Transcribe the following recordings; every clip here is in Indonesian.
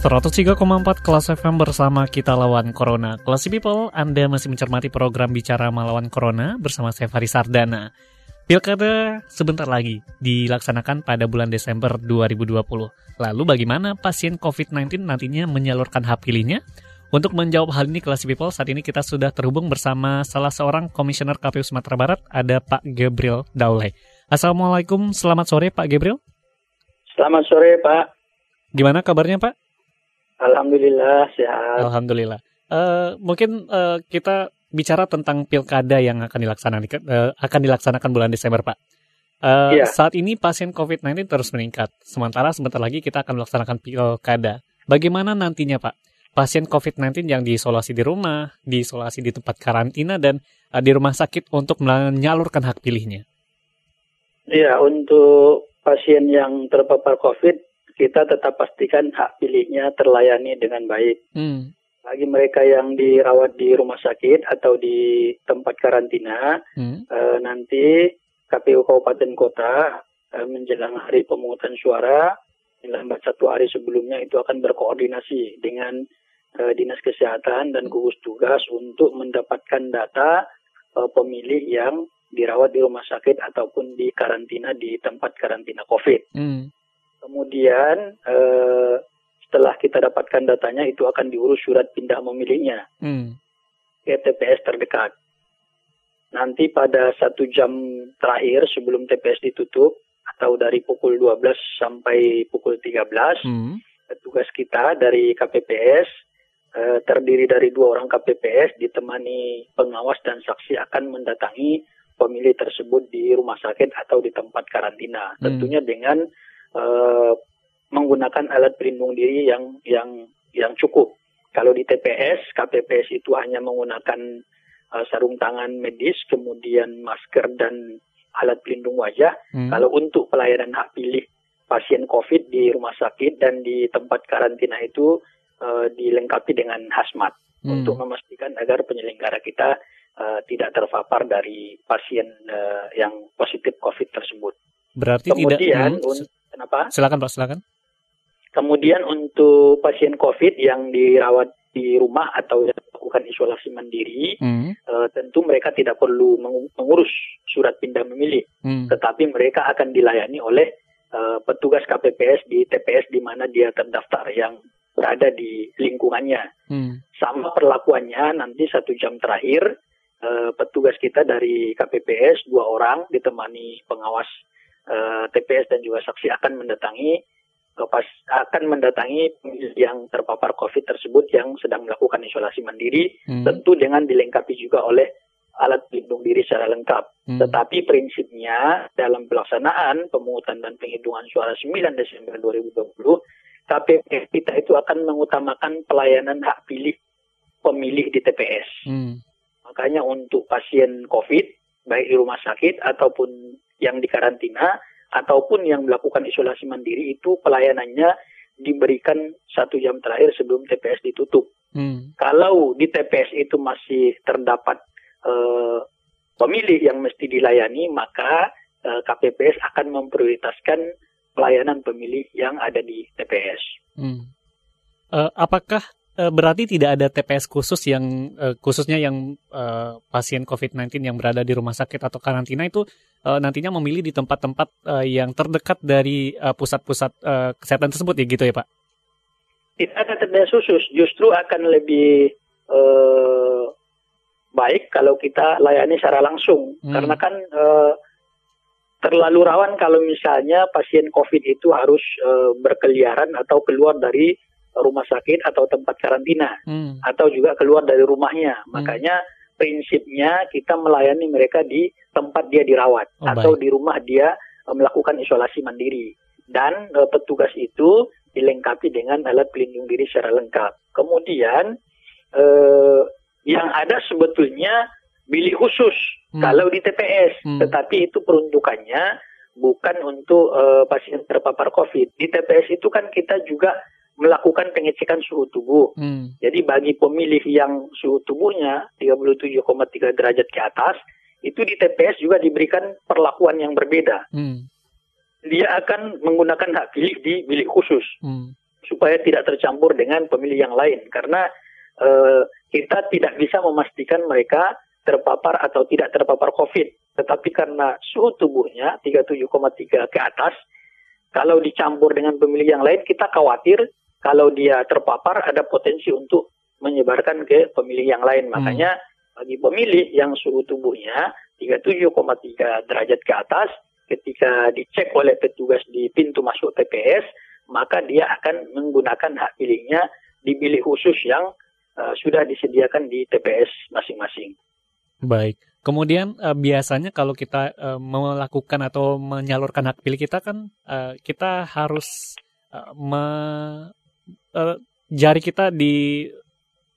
Empat kelas FM bersama kita lawan Corona. Kelas People, Anda masih mencermati program Bicara Melawan Corona bersama saya Faris Sardana. Pilkada sebentar lagi dilaksanakan pada bulan Desember 2020. Lalu bagaimana pasien COVID-19 nantinya menyalurkan hak pilihnya? Untuk menjawab hal ini Kelas People, saat ini kita sudah terhubung bersama salah seorang komisioner KPU Sumatera Barat, ada Pak Gabriel Daule. Assalamualaikum, selamat sore Pak Gabriel. Selamat sore Pak. Gimana kabarnya Pak? Alhamdulillah sehat. Alhamdulillah. Uh, mungkin uh, kita bicara tentang pilkada yang akan dilaksanakan uh, akan dilaksanakan bulan Desember, Pak. Uh, ya. Saat ini pasien COVID-19 terus meningkat. Sementara sebentar lagi kita akan melaksanakan pilkada. Bagaimana nantinya, Pak? Pasien COVID-19 yang diisolasi di rumah, diisolasi di tempat karantina dan uh, di rumah sakit untuk menyalurkan hak pilihnya. Iya, untuk pasien yang terpapar COVID kita tetap pastikan hak pilihnya terlayani dengan baik. Hmm. Bagi mereka yang dirawat di rumah sakit atau di tempat karantina, hmm. eh, nanti KPU Kabupaten Kota eh, menjelang hari pemungutan suara, lambat satu hari sebelumnya itu akan berkoordinasi dengan eh, Dinas Kesehatan dan gugus tugas untuk mendapatkan data eh, pemilih yang dirawat di rumah sakit ataupun di karantina di tempat karantina COVID. Hmm. Kemudian eh, setelah kita dapatkan datanya itu akan diurus surat pindah memilihnya hmm. ke TPS terdekat. Nanti pada satu jam terakhir sebelum TPS ditutup atau dari pukul 12 sampai pukul 13, hmm. petugas kita dari KPPS eh, terdiri dari dua orang KPPS ditemani pengawas dan saksi akan mendatangi pemilih tersebut di rumah sakit atau di tempat karantina. Hmm. Tentunya dengan uh, menggunakan alat pelindung diri yang yang yang cukup. Kalau di TPS, KPPS itu hanya menggunakan uh, sarung tangan medis, kemudian masker dan alat pelindung wajah. Hmm. Kalau untuk pelayanan hak pilih pasien COVID di rumah sakit dan di tempat karantina itu uh, dilengkapi dengan hazmat hmm. untuk memastikan agar penyelenggara kita uh, tidak terpapar dari pasien uh, yang positif COVID tersebut. Berarti Kemudian, tidak. Hmm, Kenapa? Silakan Pak, silakan. Kemudian untuk pasien COVID yang dirawat di rumah atau yang melakukan isolasi mandiri, hmm. uh, tentu mereka tidak perlu mengurus surat pindah memilih, hmm. tetapi mereka akan dilayani oleh uh, petugas KPPS di TPS di mana dia terdaftar yang berada di lingkungannya. Hmm. Sama perlakuannya nanti satu jam terakhir uh, petugas kita dari KPPS dua orang ditemani pengawas uh, TPS dan juga saksi akan mendatangi akan mendatangi yang terpapar COVID tersebut yang sedang melakukan isolasi mandiri, hmm. tentu dengan dilengkapi juga oleh alat pelindung diri secara lengkap. Hmm. Tetapi prinsipnya dalam pelaksanaan pemungutan dan penghitungan suara 9 Desember 2020, KPP kita itu akan mengutamakan pelayanan hak pilih pemilih di TPS. Hmm. Makanya untuk pasien COVID, baik di rumah sakit ataupun yang dikarantina ataupun yang melakukan isolasi mandiri itu pelayanannya diberikan satu jam terakhir sebelum TPS ditutup. Hmm. Kalau di TPS itu masih terdapat uh, pemilih yang mesti dilayani, maka eh, KPPS akan memprioritaskan pelayanan pemilih yang ada di TPS. Hmm. Uh, apakah Eh, berarti tidak ada TPS khusus yang uh, khususnya yang uh, pasien COVID-19 yang berada di rumah sakit atau karantina itu uh, nantinya memilih di tempat-tempat uh, yang terdekat dari pusat-pusat uh, kesehatan tersebut ya gitu ya Pak? Tidak ada TPS khusus, justru akan lebih uh, baik kalau kita layani secara langsung hmm. karena kan uh, terlalu rawan kalau misalnya pasien COVID itu harus uh, berkeliaran atau keluar dari rumah sakit atau tempat karantina hmm. atau juga keluar dari rumahnya. Hmm. Makanya prinsipnya kita melayani mereka di tempat dia dirawat oh, atau baik. di rumah dia uh, melakukan isolasi mandiri dan uh, petugas itu dilengkapi dengan alat pelindung diri secara lengkap. Kemudian uh, yang ada sebetulnya bilik khusus hmm. kalau di TPS, hmm. tetapi itu peruntukannya bukan untuk uh, pasien terpapar COVID. Di TPS itu kan kita juga melakukan pengecekan suhu tubuh. Hmm. Jadi bagi pemilih yang suhu tubuhnya 37,3 derajat ke atas, itu di TPS juga diberikan perlakuan yang berbeda. Hmm. Dia akan menggunakan hak pilih di bilik khusus hmm. supaya tidak tercampur dengan pemilih yang lain karena uh, kita tidak bisa memastikan mereka terpapar atau tidak terpapar COVID. Tetapi karena suhu tubuhnya 37,3 ke atas, kalau dicampur dengan pemilih yang lain, kita khawatir kalau dia terpapar ada potensi untuk menyebarkan ke pemilih yang lain. Hmm. Makanya bagi pemilih yang suhu tubuhnya 37,3 derajat ke atas, ketika dicek oleh petugas di pintu masuk TPS, maka dia akan menggunakan hak pilihnya di bilik khusus yang uh, sudah disediakan di TPS masing-masing. Baik. Kemudian uh, biasanya kalau kita uh, melakukan atau menyalurkan hak pilih kita kan uh, kita harus uh, me uh, jari kita di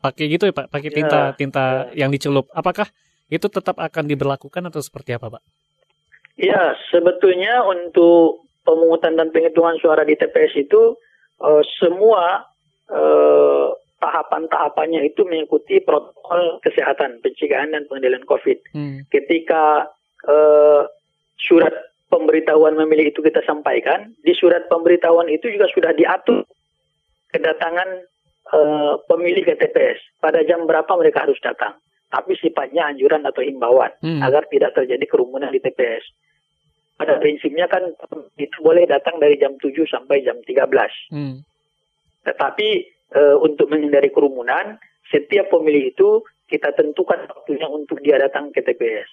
pakai gitu ya Pak, pakai tinta ya, tinta ya. yang dicelup. Apakah itu tetap akan diberlakukan atau seperti apa Pak? Ya, sebetulnya untuk pemungutan dan penghitungan suara di TPS itu uh, semua uh, tahapan-tahapannya itu mengikuti protokol kesehatan, pencegahan dan pengendalian COVID. Hmm. Ketika uh, surat pemberitahuan memilih itu kita sampaikan, di surat pemberitahuan itu juga sudah diatur kedatangan uh, pemilih ke TPS pada jam berapa mereka harus datang. Tapi sifatnya anjuran atau himbauan hmm. agar tidak terjadi kerumunan di TPS. Pada prinsipnya kan itu boleh datang dari jam 7 sampai jam 13. Hmm. Tetapi uh, untuk menghindari kerumunan, setiap pemilih itu kita tentukan waktunya untuk dia datang ke TPS.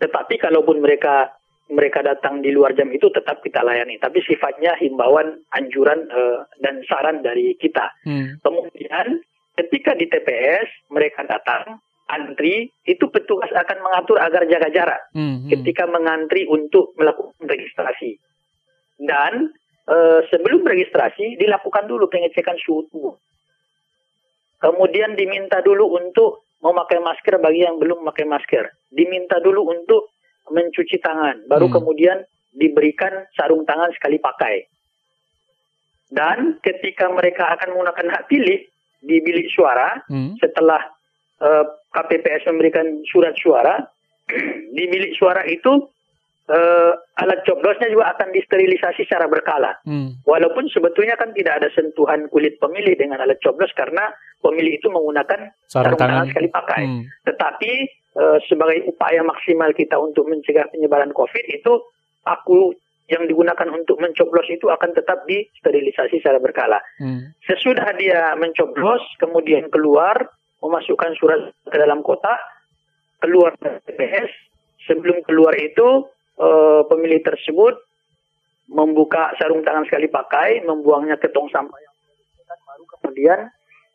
Tetapi kalaupun mereka mereka datang di luar jam itu tetap kita layani. Tapi sifatnya himbauan, anjuran uh, dan saran dari kita. Hmm. Kemudian ketika di TPS mereka datang antri, itu petugas akan mengatur agar jaga jarak. Hmm, hmm. Ketika mengantri untuk melakukan registrasi. Dan uh, sebelum registrasi dilakukan dulu pengecekan suhu tubuh. Kemudian diminta dulu untuk memakai masker bagi yang belum memakai masker. Diminta dulu untuk mencuci tangan, baru hmm. kemudian diberikan sarung tangan sekali pakai. Dan ketika mereka akan menggunakan hak pilih di bilik suara, hmm. setelah uh, eh, KPPS memberikan surat suara, di bilik suara itu uh, alat coblosnya juga akan disterilisasi secara berkala. Hmm. Walaupun sebetulnya kan tidak ada sentuhan kulit pemilih dengan alat coblos karena pemilih itu menggunakan sarung, sarung tangan. tangan sekali pakai. Hmm. Tetapi Eh, sebagai upaya maksimal kita untuk mencegah penyebaran COVID itu aku yang digunakan untuk mencoblos itu akan tetap disterilisasi secara berkala. Hmm. Sesudah dia mencoblos, kemudian keluar, memasukkan surat ke dalam kotak, keluar dari TPS. Sebelum keluar itu, uh, pemilih tersebut membuka sarung tangan sekali pakai, membuangnya ke tong sampah yang baru kemudian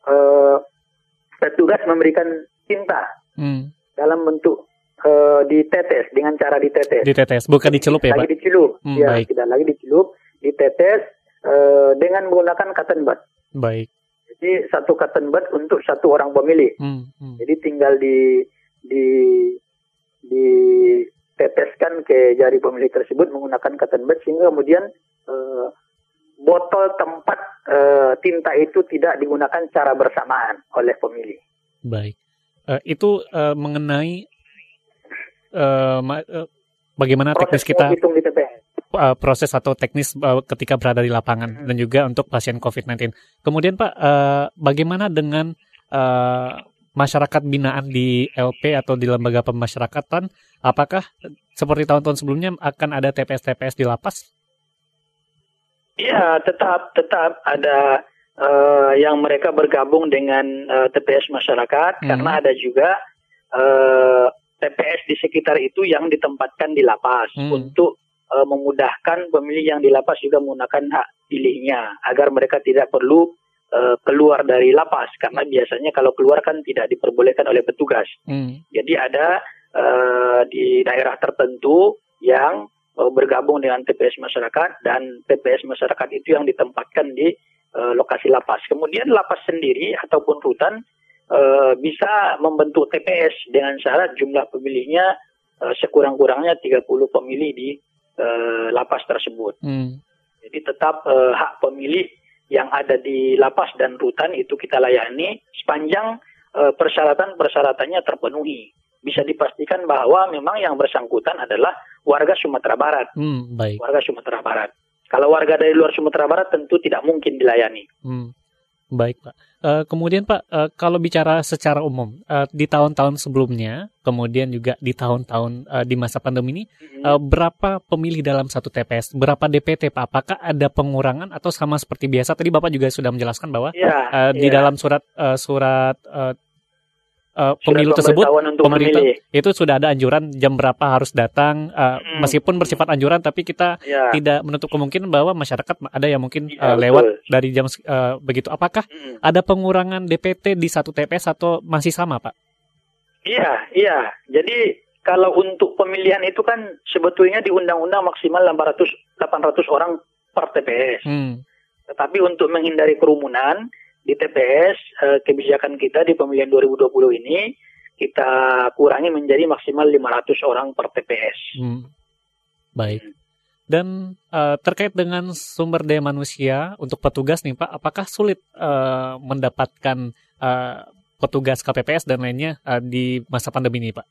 uh, petugas memberikan tinta. Hmm dalam bentuk uh, ditetes dengan cara ditetes. Ditetes, bukan dicelup ya, Pak? Lagi dicelup. Hmm, ya, baik. tidak lagi dicelup, ditetes uh, dengan menggunakan cotton bud. Baik. Jadi satu cotton bud untuk satu orang pemilih. Hmm, hmm. Jadi tinggal di di di teteskan ke jari pemilih tersebut menggunakan cotton bud sehingga kemudian uh, botol tempat uh, tinta itu tidak digunakan secara bersamaan oleh pemilih. Baik uh, itu uh, mengenai uh, uh, bagaimana proses teknis kita uh, proses atau teknis uh, ketika berada di lapangan hmm. dan juga untuk pasien COVID-19. Kemudian Pak, uh, bagaimana dengan uh, masyarakat binaan di LP atau di lembaga pemasyarakatan? Apakah seperti tahun-tahun sebelumnya akan ada TPS-TPS di lapas? Iya, tetap tetap ada uh, yang mereka bergabung dengan uh, eh, TPS masyarakat hmm. karena ada juga uh, eh, TPS di sekitar itu yang ditempatkan di lapas hmm. untuk uh, memudahkan pemilih yang di lapas juga menggunakan hak pilihnya agar mereka tidak perlu uh, keluar dari lapas karena biasanya kalau keluar kan tidak diperbolehkan oleh petugas. Hmm. Jadi ada uh, di daerah tertentu yang bergabung dengan TPS masyarakat dan TPS masyarakat itu yang ditempatkan di uh, lokasi lapas. Kemudian lapas sendiri ataupun rutan uh, bisa membentuk TPS dengan syarat jumlah pemilihnya uh, sekurang-kurangnya 30 pemilih di uh, lapas tersebut. Hmm. Jadi tetap uh, hak pemilih yang ada di lapas dan rutan itu kita layani sepanjang uh, persyaratan-persyaratannya terpenuhi. Bisa dipastikan bahwa memang yang bersangkutan adalah warga Sumatera Barat. Hmm, baik. Warga Sumatera Barat. Kalau warga dari luar Sumatera Barat tentu tidak mungkin dilayani. Hmm. Baik, Pak. Uh, kemudian Pak, uh, kalau bicara secara umum uh, di tahun-tahun sebelumnya, kemudian juga di tahun-tahun uh, di masa pandemi ini, uh, berapa pemilih dalam satu TPS? Berapa DPT Pak? Apakah ada pengurangan atau sama seperti biasa? Tadi Bapak juga sudah menjelaskan bahwa ya, uh, ya. di dalam surat uh, surat uh, uh, pemilu tersebut pemerintah memilih. itu sudah ada anjuran jam berapa harus datang uh, hmm. meskipun bersifat anjuran tapi kita ya. tidak menutup kemungkinan bahwa masyarakat ada yang mungkin ya, uh, lewat betul. dari jam uh, begitu apakah hmm. ada pengurangan DPT di satu TPS atau masih sama Pak? Iya, iya. Jadi kalau untuk pemilihan itu kan sebetulnya di undang-undang maksimal 800 800 orang per TPS. Hmm. Tetapi untuk menghindari kerumunan di TPS eh, kebijakan kita di pemilihan 2020 ini kita kurangi menjadi maksimal 500 orang per TPS. Hmm. Baik. Dan uh, terkait dengan sumber daya manusia untuk petugas nih Pak, apakah sulit uh, mendapatkan uh, petugas KPPS dan lainnya uh, di masa pandemi ini Pak?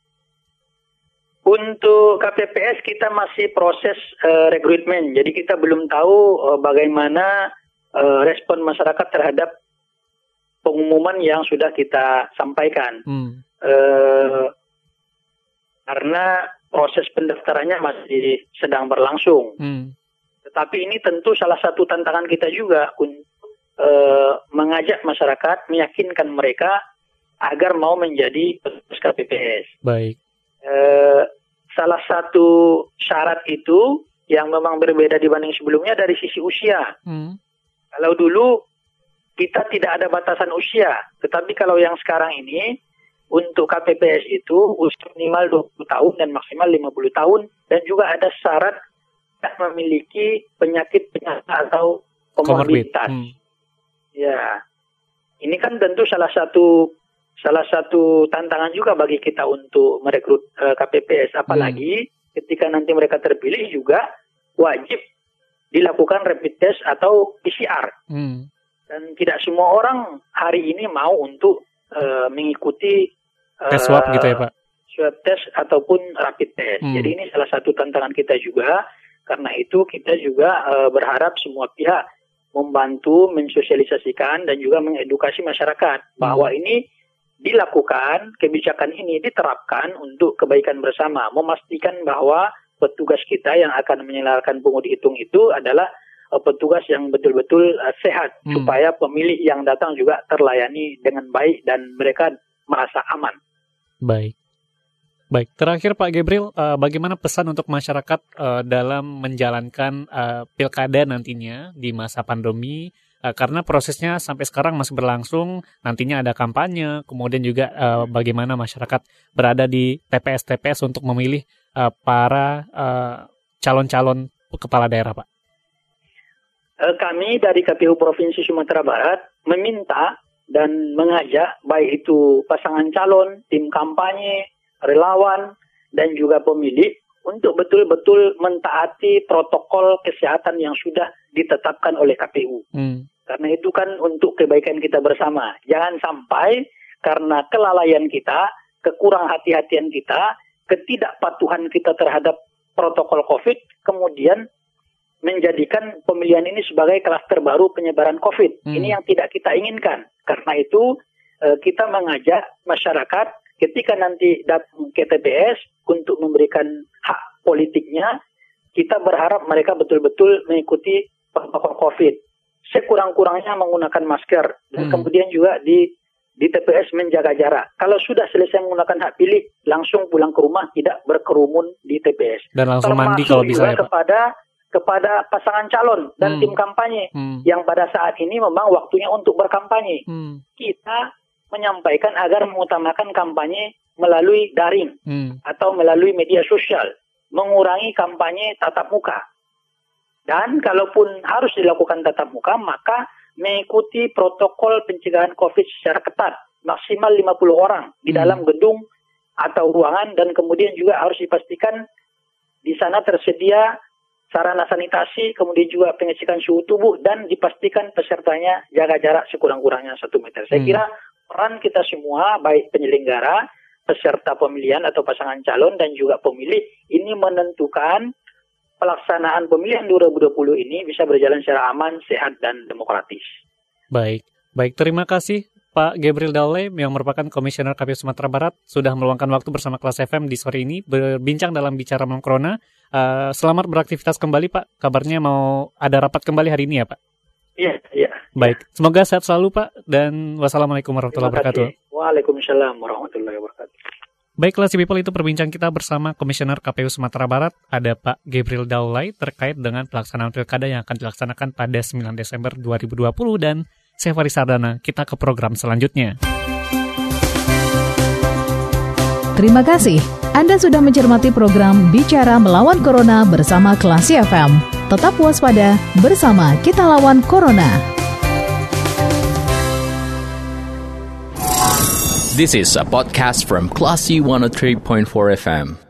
Untuk KPPS kita masih proses uh, rekrutmen, jadi kita belum tahu uh, bagaimana uh, respon masyarakat terhadap pengumuman yang sudah kita sampaikan. Hmm. E, karena proses pendaftarannya masih sedang berlangsung. Hmm. Tetapi ini tentu salah satu tantangan kita juga untuk e, mengajak masyarakat, meyakinkan mereka agar mau menjadi petugas KPPS. Baik. E, salah satu syarat itu yang memang berbeda dibanding sebelumnya dari sisi usia. Hmm. Kalau dulu kita tidak ada batasan usia. Tetapi kalau yang sekarang ini untuk KPPS itu usia minimal 20 tahun dan maksimal 50 tahun dan juga ada syarat tidak memiliki penyakit penyakit atau komorbiditas. Hmm. Ya. Ini kan tentu salah satu salah satu tantangan juga bagi kita untuk merekrut uh, eh, KPPS apalagi hmm. ketika nanti mereka terpilih juga wajib dilakukan rapid test atau PCR. Hmm. Dan tidak semua orang hari ini mau untuk uh, mengikuti uh, tes swab gitu ya Pak? Swab test ataupun rapid test. Hmm. Jadi ini salah satu tantangan kita juga. Karena itu kita juga uh, berharap semua pihak membantu mensosialisasikan dan juga mengedukasi masyarakat hmm. bahwa ini dilakukan, kebijakan ini diterapkan untuk kebaikan bersama, memastikan bahwa petugas kita yang akan menyelarakan pungut hitung itu adalah petugas yang betul-betul uh, sehat hmm. supaya pemilih yang datang juga terlayani dengan baik dan mereka merasa aman. Baik. Baik, terakhir Pak Gabriel, uh, bagaimana pesan untuk masyarakat uh, dalam menjalankan uh, pilkada nantinya di masa pandemi? Uh, karena prosesnya sampai sekarang masih berlangsung, nantinya ada kampanye, kemudian juga uh, bagaimana masyarakat berada di TPS-TPS untuk memilih uh, para calon-calon uh, kepala daerah, Pak. Eh, kami dari KPU Provinsi Sumatera Barat meminta dan mengajak baik itu pasangan calon, tim kampanye, relawan, dan juga pemilih untuk betul-betul mentaati protokol kesehatan yang sudah ditetapkan oleh KPU. Hmm. Karena itu kan untuk kebaikan kita bersama. Jangan sampai karena kelalaian kita, kekurang hati-hatian kita, ketidakpatuhan kita terhadap protokol COVID, kemudian menjadikan pemilihan ini sebagai klaster baru penyebaran COVID. Hmm. Ini yang tidak kita inginkan. Karena itu eh, kita mengajak masyarakat ketika nanti datang ke TPS untuk memberikan hak politiknya, kita berharap mereka betul-betul mengikuti protokol COVID. Sekurang-kurangnya menggunakan masker dan hmm. kemudian juga di di TPS menjaga jarak. Kalau sudah selesai menggunakan hak pilih, langsung pulang ke rumah, tidak berkerumun di TPS. Dan langsung Termasuk mandi kalau bisa ya, Pak. kepada kepada pasangan calon dan hmm. tim kampanye hmm. yang pada saat ini memang waktunya untuk berkampanye. Hmm. Kita menyampaikan agar mengutamakan kampanye melalui daring hmm. atau melalui media sosial. mengurangi kampanye tatap muka. Dan kalaupun harus dilakukan tatap muka, maka mengikuti protokol pencegahan COVID secara ketat, maksimal 50 orang di hmm. dalam gedung atau ruangan dan kemudian juga harus dipastikan di sana tersedia sarana sanitasi, kemudian juga pengecekan suhu tubuh dan dipastikan pesertanya jaga jarak sekurang-kurangnya satu meter. Saya hmm. kira peran kita semua, baik penyelenggara, peserta pemilihan atau pasangan calon dan juga pemilih, ini menentukan pelaksanaan pemilihan 2020 ini bisa berjalan secara aman, sehat, dan demokratis. Baik, baik. Terima kasih Pak Gabriel Daule yang merupakan Komisioner KPU Sumatera Barat sudah meluangkan waktu bersama kelas FM di sore ini berbincang dalam bicara malam corona. Uh, selamat beraktivitas kembali Pak. Kabarnya mau ada rapat kembali hari ini ya Pak? Iya, iya. Baik, semoga sehat selalu Pak dan wassalamualaikum warahmatullahi wabarakatuh. Waalaikumsalam warahmatullahi wabarakatuh. Baiklah si people itu perbincangan kita bersama Komisioner KPU Sumatera Barat, ada Pak Gabriel Daulay terkait dengan pelaksanaan pilkada yang akan dilaksanakan pada 9 Desember 2020 dan saya Faris Sardana, kita ke program selanjutnya. Terima kasih. Anda sudah mencermati program Bicara Melawan Corona bersama Klasi FM. Tetap waspada, bersama kita lawan Corona. This is a podcast from Classy 103.4 FM.